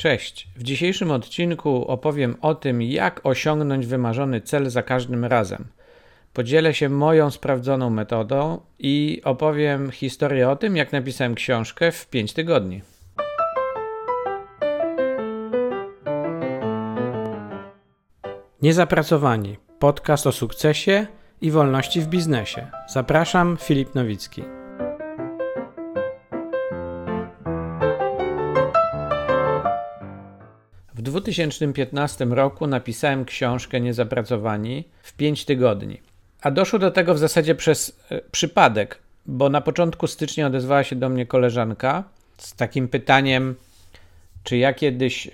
Cześć. W dzisiejszym odcinku opowiem o tym, jak osiągnąć wymarzony cel za każdym razem. Podzielę się moją sprawdzoną metodą i opowiem historię o tym, jak napisałem książkę w 5 tygodni. Niezapracowani. Podcast o sukcesie i wolności w biznesie. Zapraszam, Filip Nowicki. W 2015 roku napisałem książkę Niezapracowani w 5 tygodni. A doszło do tego w zasadzie przez e, przypadek, bo na początku stycznia odezwała się do mnie koleżanka z takim pytaniem, czy ja kiedyś e,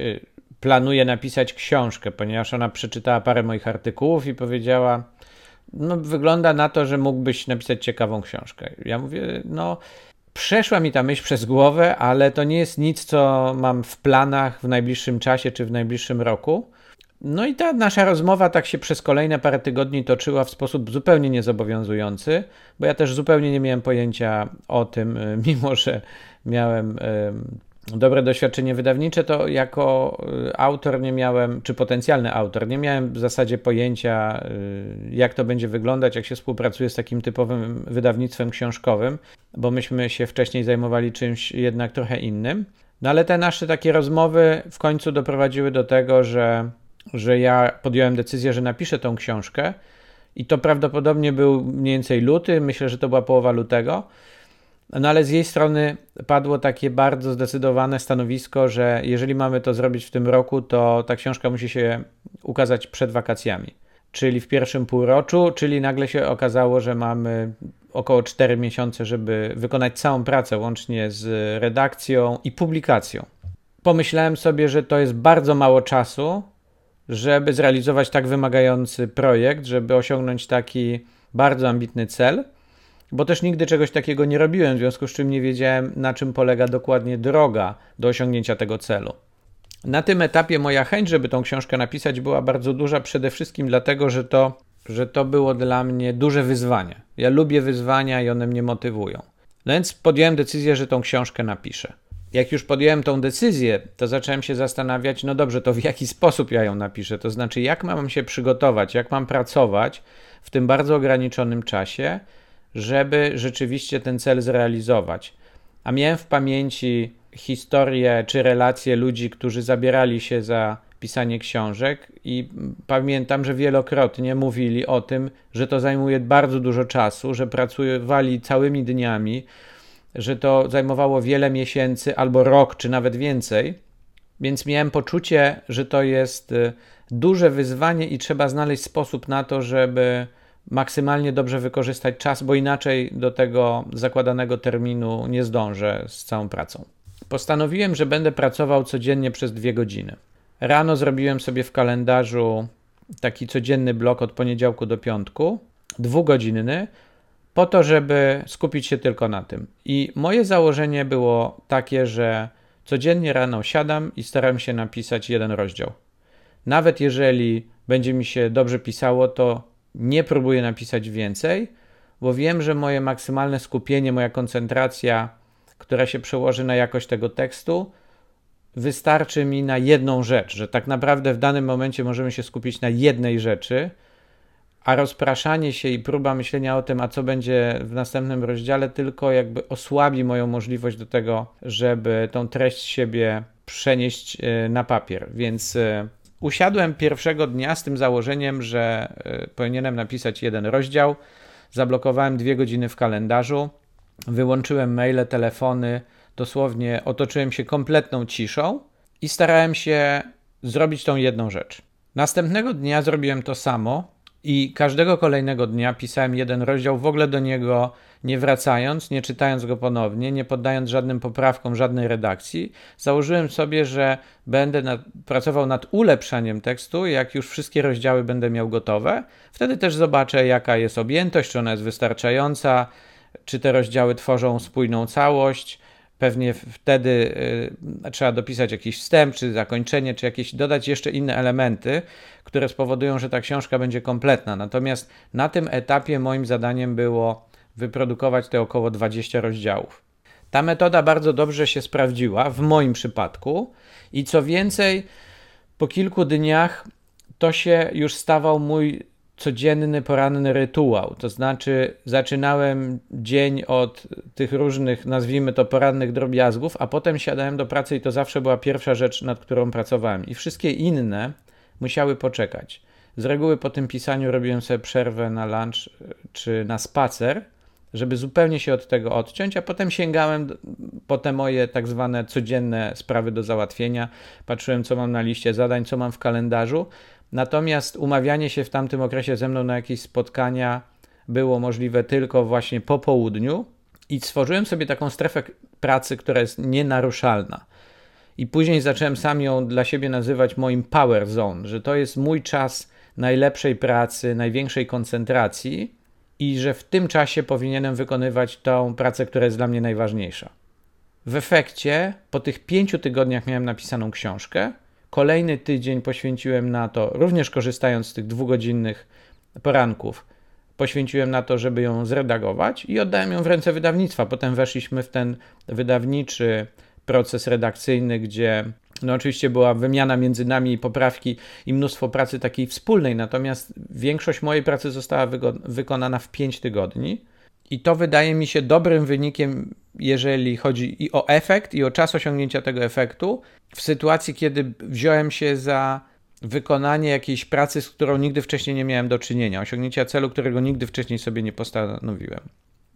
planuję napisać książkę, ponieważ ona przeczytała parę moich artykułów i powiedziała: No, wygląda na to, że mógłbyś napisać ciekawą książkę. Ja mówię: No, Przeszła mi ta myśl przez głowę, ale to nie jest nic, co mam w planach w najbliższym czasie czy w najbliższym roku. No i ta nasza rozmowa tak się przez kolejne parę tygodni toczyła w sposób zupełnie niezobowiązujący, bo ja też zupełnie nie miałem pojęcia o tym, mimo że miałem dobre doświadczenie wydawnicze, to jako y, autor nie miałem, czy potencjalny autor, nie miałem w zasadzie pojęcia, y, jak to będzie wyglądać, jak się współpracuje z takim typowym wydawnictwem książkowym, bo myśmy się wcześniej zajmowali czymś jednak trochę innym. No ale te nasze takie rozmowy w końcu doprowadziły do tego, że, że ja podjąłem decyzję, że napiszę tą książkę. I to prawdopodobnie był mniej więcej luty, myślę, że to była połowa lutego. No ale z jej strony padło takie bardzo zdecydowane stanowisko, że jeżeli mamy to zrobić w tym roku, to ta książka musi się ukazać przed wakacjami, czyli w pierwszym półroczu, czyli nagle się okazało, że mamy około 4 miesiące, żeby wykonać całą pracę łącznie z redakcją i publikacją. Pomyślałem sobie, że to jest bardzo mało czasu, żeby zrealizować tak wymagający projekt, żeby osiągnąć taki bardzo ambitny cel bo też nigdy czegoś takiego nie robiłem, w związku z czym nie wiedziałem, na czym polega dokładnie droga do osiągnięcia tego celu. Na tym etapie moja chęć, żeby tą książkę napisać, była bardzo duża, przede wszystkim dlatego, że to, że to było dla mnie duże wyzwanie. Ja lubię wyzwania i one mnie motywują. No więc podjąłem decyzję, że tą książkę napiszę. Jak już podjąłem tą decyzję, to zacząłem się zastanawiać, no dobrze, to w jaki sposób ja ją napiszę? To znaczy, jak mam się przygotować, jak mam pracować w tym bardzo ograniczonym czasie, żeby rzeczywiście ten cel zrealizować. A miałem w pamięci historię czy relacje ludzi, którzy zabierali się za pisanie książek, i pamiętam, że wielokrotnie mówili o tym, że to zajmuje bardzo dużo czasu, że pracowali całymi dniami, że to zajmowało wiele miesięcy albo rok, czy nawet więcej. Więc miałem poczucie, że to jest y, duże wyzwanie i trzeba znaleźć sposób na to, żeby maksymalnie dobrze wykorzystać czas, bo inaczej do tego zakładanego terminu nie zdążę z całą pracą. Postanowiłem, że będę pracował codziennie przez dwie godziny. Rano zrobiłem sobie w kalendarzu taki codzienny blok od poniedziałku do piątku, dwugodzinny, po to, żeby skupić się tylko na tym. I moje założenie było takie, że codziennie rano siadam i staram się napisać jeden rozdział. Nawet jeżeli będzie mi się dobrze pisało, to nie próbuję napisać więcej, bo wiem, że moje maksymalne skupienie, moja koncentracja, która się przełoży na jakość tego tekstu, wystarczy mi na jedną rzecz, że tak naprawdę w danym momencie możemy się skupić na jednej rzeczy, a rozpraszanie się i próba myślenia o tym, a co będzie w następnym rozdziale, tylko jakby osłabi moją możliwość do tego, żeby tą treść siebie przenieść e, na papier. Więc e, Usiadłem pierwszego dnia z tym założeniem, że e, powinienem napisać jeden rozdział. Zablokowałem dwie godziny w kalendarzu, wyłączyłem maile, telefony, dosłownie otoczyłem się kompletną ciszą i starałem się zrobić tą jedną rzecz. Następnego dnia zrobiłem to samo i każdego kolejnego dnia pisałem jeden rozdział, w ogóle do niego nie wracając, nie czytając go ponownie, nie poddając żadnym poprawkom, żadnej redakcji. Założyłem sobie, że będę nad, pracował nad ulepszaniem tekstu, jak już wszystkie rozdziały będę miał gotowe. Wtedy też zobaczę, jaka jest objętość, czy ona jest wystarczająca, czy te rozdziały tworzą spójną całość Pewnie wtedy y, trzeba dopisać jakiś wstęp, czy zakończenie, czy jakieś dodać jeszcze inne elementy, które spowodują, że ta książka będzie kompletna. Natomiast na tym etapie moim zadaniem było wyprodukować te około 20 rozdziałów. Ta metoda bardzo dobrze się sprawdziła w moim przypadku i co więcej, po kilku dniach to się już stawał mój codzienny poranny rytuał. To znaczy, zaczynałem dzień od tych różnych, nazwijmy to, porannych drobiazgów, a potem siadałem do pracy i to zawsze była pierwsza rzecz, nad którą pracowałem. I wszystkie inne musiały poczekać. Z reguły po tym pisaniu robiłem sobie przerwę na lunch czy na spacer, żeby zupełnie się od tego odciąć, a potem sięgałem po te moje tak zwane codzienne sprawy do załatwienia. Patrzyłem, co mam na liście zadań, co mam w kalendarzu Natomiast umawianie się w tamtym okresie ze mną na jakieś spotkania było możliwe tylko właśnie po południu i stworzyłem sobie taką strefę pracy, która jest nienaruszalna. I później zacząłem sam ją dla siebie nazywać moim power zone, że to jest mój czas najlepszej pracy, największej koncentracji i że w tym czasie powinienem wykonywać tą pracę, która jest dla mnie najważniejsza. W efekcie po tych pięciu tygodniach miałem napisaną książkę, Kolejny tydzień poświęciłem na to, również korzystając z tych dwugodzinnych poranków, poświęciłem na to, żeby ją zredagować i oddałem ją w ręce wydawnictwa. Potem weszliśmy w ten wydawniczy proces redakcyjny, gdzie no oczywiście była wymiana między nami i poprawki i mnóstwo pracy takiej wspólnej, natomiast większość mojej pracy została wykonana w 5 tygodni. I to wydaje mi się dobrym wynikiem, jeżeli chodzi i o efekt, i o czas osiągnięcia tego efektu, w sytuacji, kiedy wziąłem się za wykonanie jakiejś pracy, z którą nigdy wcześniej nie miałem do czynienia, osiągnięcia celu, którego nigdy wcześniej sobie nie postanowiłem.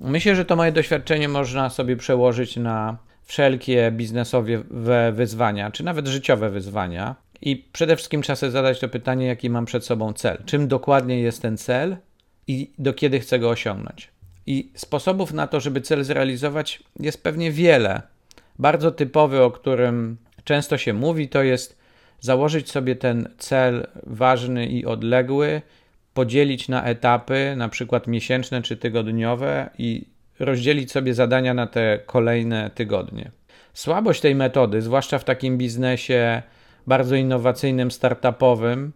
Myślę, że to moje doświadczenie można sobie przełożyć na wszelkie biznesowe wyzwania, czy nawet życiowe wyzwania. I przede wszystkim trzeba sobie zadać to pytanie, jaki mam przed sobą cel. Czym dokładnie jest ten cel i do kiedy chcę go osiągnąć. I sposobów na to, żeby cel zrealizować, jest pewnie wiele. Bardzo typowy, o którym często się mówi, to jest założyć sobie ten cel ważny i odległy, podzielić na etapy, na przykład miesięczne czy tygodniowe, i rozdzielić sobie zadania na te kolejne tygodnie. Słabość tej metody, zwłaszcza w takim biznesie bardzo innowacyjnym, startupowym,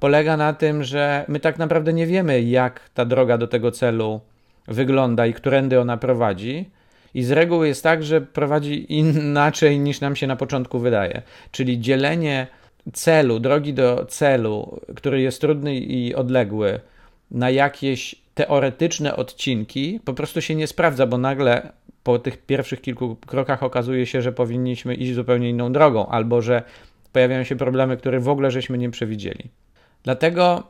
polega na tym, że my tak naprawdę nie wiemy, jak ta droga do tego celu wygląda i którędy ona prowadzi. I z reguły jest tak, że prowadzi inaczej niż nam się na początku wydaje. Czyli dzielenie celu, drogi do celu, który jest trudny i odległy, na jakieś teoretyczne odcinki, po prostu się nie sprawdza, bo nagle po tych pierwszych kilku krokach okazuje się, że powinniśmy iść zupełnie inną drogą, albo że pojawiają się problemy, które w ogóle żeśmy nie przewidzieli. Dlatego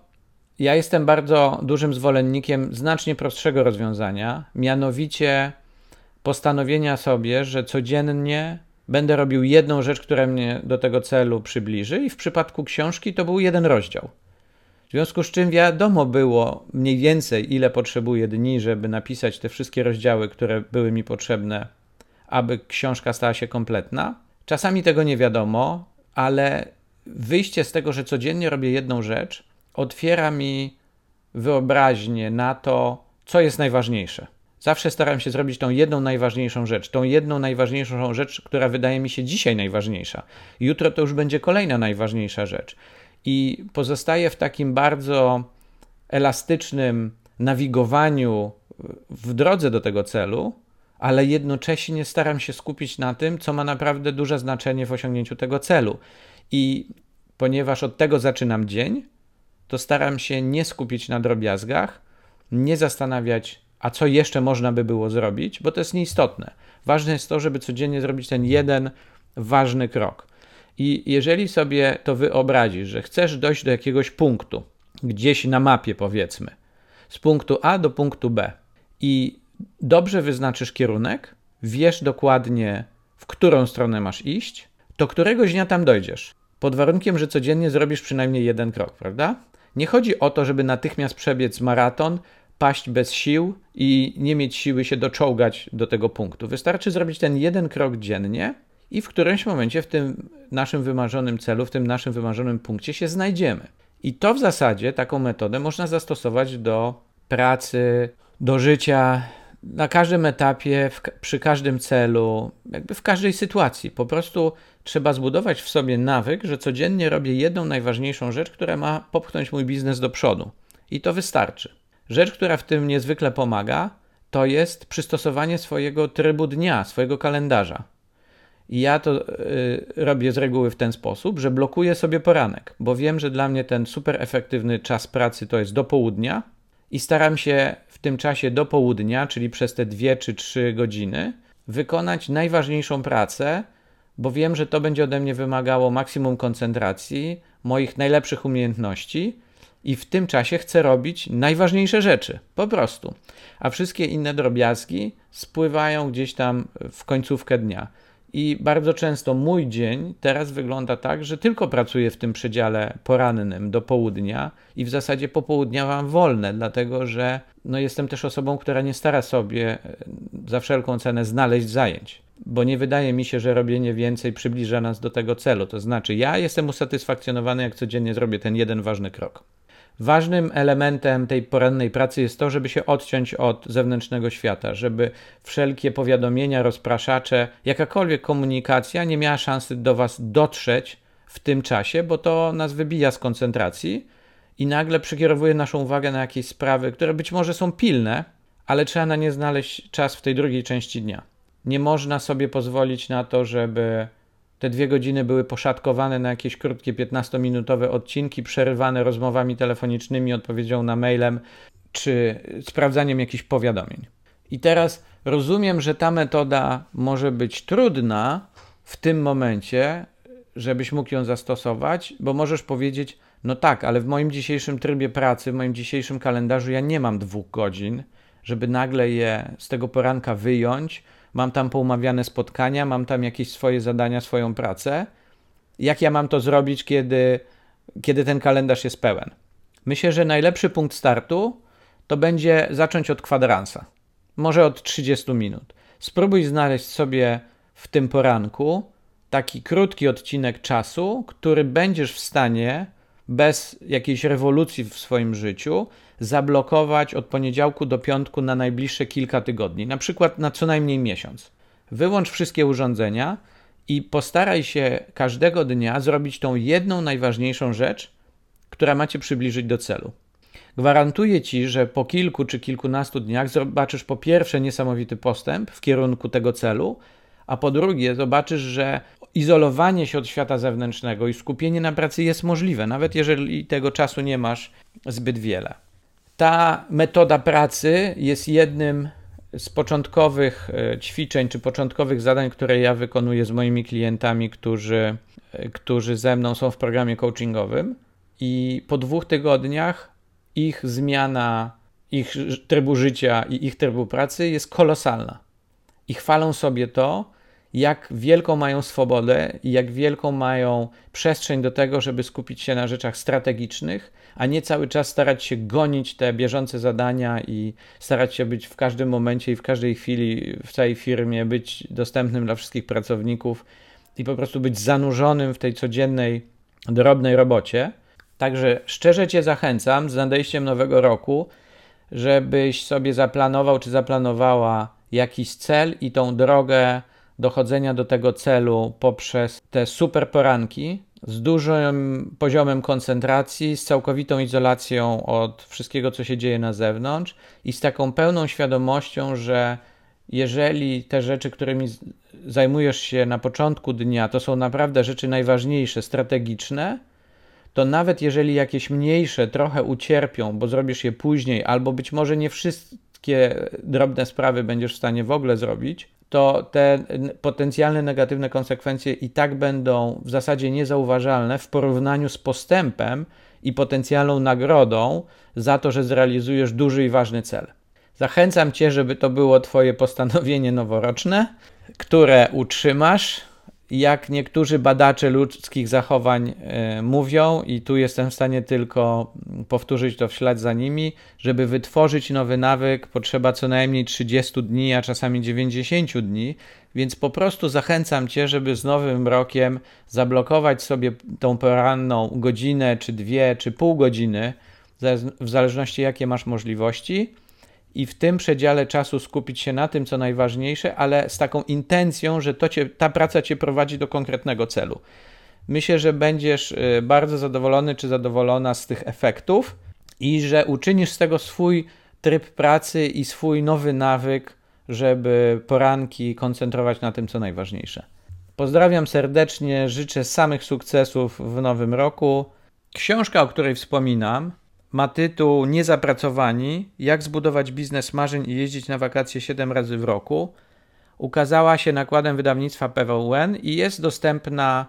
ja jestem bardzo dużym zwolennikiem znacznie prostszego rozwiązania, mianowicie postanowienia sobie, że codziennie będę robił jedną rzecz, która mnie do tego celu przybliży, i w przypadku książki to był jeden rozdział. W związku z czym wiadomo było mniej więcej, ile potrzebuję dni, żeby napisać te wszystkie rozdziały, które były mi potrzebne, aby książka stała się kompletna. Czasami tego nie wiadomo, ale wyjście z tego, że codziennie robię jedną rzecz, otwiera mi wyobraźnię na to, co jest najważniejsze. Zawsze staram się zrobić tą jedną najważniejszą rzecz, tą jedną najważniejszą rzecz, która wydaje mi się dzisiaj najważniejsza. Jutro to już będzie kolejna najważniejsza rzecz. I pozostaję w takim bardzo elastycznym nawigowaniu w drodze do tego celu, ale jednocześnie staram się skupić na tym, co ma naprawdę duże znaczenie w osiągnięciu tego celu. I ponieważ od tego zaczynam dzień, to staram się nie skupić na drobiazgach, nie zastanawiać, a co jeszcze można by było zrobić, bo to jest nieistotne. Ważne jest to, żeby codziennie zrobić ten jeden ważny krok. I jeżeli sobie to wyobrazisz, że chcesz dojść do jakiegoś punktu, gdzieś na mapie powiedzmy, z punktu A do punktu B i dobrze wyznaczysz kierunek, wiesz dokładnie, w którą stronę masz iść, to któregoś dnia tam dojdziesz. Pod warunkiem, że codziennie zrobisz przynajmniej jeden krok, prawda? Nie chodzi o to, żeby natychmiast przebiec maraton, paść bez sił i nie mieć siły się doczołgać do tego punktu. Wystarczy zrobić ten jeden krok dziennie i w którymś momencie w tym naszym wymarzonym celu, w tym naszym wymarzonym punkcie się znajdziemy. I to w zasadzie taką metodę można zastosować do pracy, do życia na każdym etapie, w, przy każdym celu, jakby w każdej sytuacji. Po prostu trzeba zbudować w sobie nawyk, że codziennie robię jedną najważniejszą rzecz, która ma popchnąć mój biznes do przodu. I to wystarczy. Rzecz, która w tym niezwykle pomaga, to jest przystosowanie swojego trybu dnia, swojego kalendarza. I ja to y, robię z reguły w ten sposób, że blokuję sobie poranek, bo wiem, że dla mnie ten super efektywny czas pracy to jest do południa i staram się w tym czasie do południa, czyli przez te dwie czy trzy godziny, wykonać najważniejszą pracę, bo wiem, że to będzie ode mnie wymagało maksimum koncentracji, moich najlepszych umiejętności i w tym czasie chcę robić najważniejsze rzeczy, po prostu. A wszystkie inne drobiazgi spływają gdzieś tam w końcówkę dnia. I bardzo często mój dzień teraz wygląda tak, że tylko pracuję w tym przedziale porannym do południa i w zasadzie popołudnia mam wolne, dlatego że no jestem też osobą, która nie stara sobie e, za wszelką cenę znaleźć zajęć, bo nie wydaje mi się, że robienie więcej przybliża nas do tego celu. To znaczy, ja jestem usatysfakcjonowany, jak codziennie zrobię ten jeden ważny krok. Ważnym elementem tej porannej pracy jest to, żeby się odciąć od zewnętrznego świata, żeby wszelkie powiadomienia, rozpraszacze, jakakolwiek komunikacja nie miała szansy do Was dotrzeć w tym czasie, bo to nas wybija z koncentracji i nagle przekierowuje naszą uwagę na jakieś sprawy, które być może są pilne, ale trzeba na nie znaleźć czas w tej drugiej części dnia. Nie można sobie pozwolić na to, żeby te dwie godziny były poszatkowane na jakieś krótkie 15-minutowe odcinki, przerywane rozmowami telefonicznymi, odpowiedzią na mailem czy sprawdzaniem jakichś powiadomień. I teraz rozumiem, że ta metoda może być trudna w tym momencie, żebyś mógł ją zastosować, bo możesz powiedzieć: No tak, ale w moim dzisiejszym trybie pracy, w moim dzisiejszym kalendarzu ja nie mam dwóch godzin, żeby nagle je z tego poranka wyjąć mam tam poumawiane spotkania, mam tam jakieś swoje zadania, swoją pracę. Jak ja mam to zrobić, kiedy, kiedy ten kalendarz jest pełen? Myślę, że najlepszy punkt startu to będzie zacząć od kwadransa, może od 30 minut. Spróbuj znaleźć sobie w tym poranku taki krótki odcinek czasu, który będziesz w stanie bez jakiejś rewolucji w swoim życiu zablokować od poniedziałku do piątku na najbliższe kilka tygodni, na przykład na co najmniej miesiąc. Wyłącz wszystkie urządzenia i postaraj się każdego dnia zrobić tą jedną najważniejszą rzecz, która macie przybliżyć do celu. Gwarantuję ci, że po kilku czy kilkunastu dniach zobaczysz po pierwsze niesamowity postęp w kierunku tego celu, a po drugie zobaczysz, że izolowanie się od świata zewnętrznego i skupienie na pracy jest możliwe, nawet jeżeli tego czasu nie masz zbyt wiele. Ta metoda pracy jest jednym z początkowych e, ćwiczeń czy początkowych zadań, które ja wykonuję z moimi klientami, którzy, e, którzy ze mną są w programie coachingowym. I po dwóch tygodniach ich zmiana, ich trybu życia i ich trybu pracy jest kolosalna. I chwalą sobie to, jak wielką mają swobodę i jak wielką mają przestrzeń do tego, żeby skupić się na rzeczach strategicznych, a nie cały czas starać się gonić te bieżące zadania i starać się być w każdym momencie i w każdej chwili w całej firmie, być dostępnym dla wszystkich pracowników i po prostu być zanurzonym w tej codziennej, drobnej robocie. Także szczerze Cię zachęcam z nadejściem nowego roku, żebyś sobie zaplanował czy zaplanowała jakiś cel i tą drogę dochodzenia do tego celu poprzez te super poranki z dużym poziomem koncentracji, z całkowitą izolacją od wszystkiego, co się dzieje na zewnątrz i z taką pełną świadomością, że jeżeli te rzeczy, którymi zajmujesz się na początku dnia, to są naprawdę rzeczy najważniejsze, strategiczne, to nawet jeżeli jakieś mniejsze trochę ucierpią, bo zrobisz je później, albo być może nie wszystkie drobne sprawy będziesz w stanie w ogóle zrobić, to te potencjalne negatywne konsekwencje i tak będą w zasadzie niezauważalne w porównaniu z postępem i potencjalną nagrodą za to, że zrealizujesz duży i ważny cel. Zachęcam Cię, żeby to było Twoje postanowienie noworoczne, które utrzymasz jak niektórzy badacze ludzkich zachowań e, mówią, i tu jestem w stanie tylko powtórzyć to w ślad za nimi, żeby wytworzyć nowy nawyk, potrzeba co najmniej 30 dni, a czasami 90 dni, więc po prostu zachęcam Cię, żeby z nowym rokiem zablokować sobie tą poranną godzinę, czy dwie, czy pół godziny, w zależności jakie masz możliwości i w tym przedziale czasu skupić się na tym, co najważniejsze, ale z taką intencją, że to cię, ta praca cię prowadzi do konkretnego celu. Myślę, że będziesz y, bardzo zadowolony czy zadowolona z tych efektów i że uczynisz z tego swój tryb pracy i swój nowy nawyk, żeby poranki koncentrować na tym, co najważniejsze. Pozdrawiam serdecznie, życzę samych sukcesów w nowym roku. Książka, o której wspominam, ma tytuł Niezapracowani: Jak zbudować biznes marzeń i jeździć na wakacje 7 razy w roku. Ukazała się nakładem wydawnictwa PWN i jest dostępna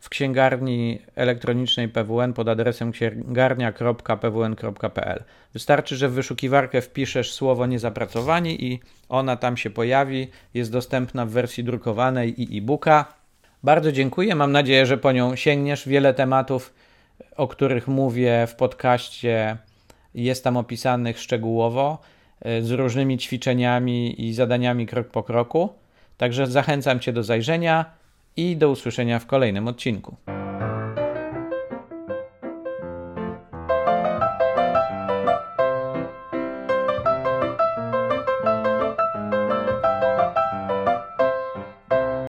w księgarni elektronicznej PWN pod adresem księgarnia.pwn.pl. Wystarczy, że w wyszukiwarkę wpiszesz słowo niezapracowani i ona tam się pojawi. Jest dostępna w wersji drukowanej i e-booka. Bardzo dziękuję. Mam nadzieję, że po nią sięgniesz. Wiele tematów, o których mówię w podcaście, jest tam opisanych szczegółowo e, z różnymi ćwiczeniami i zadaniami krok po kroku. Także zachęcam Cię do zajrzenia i do usłyszenia w kolejnym odcinku.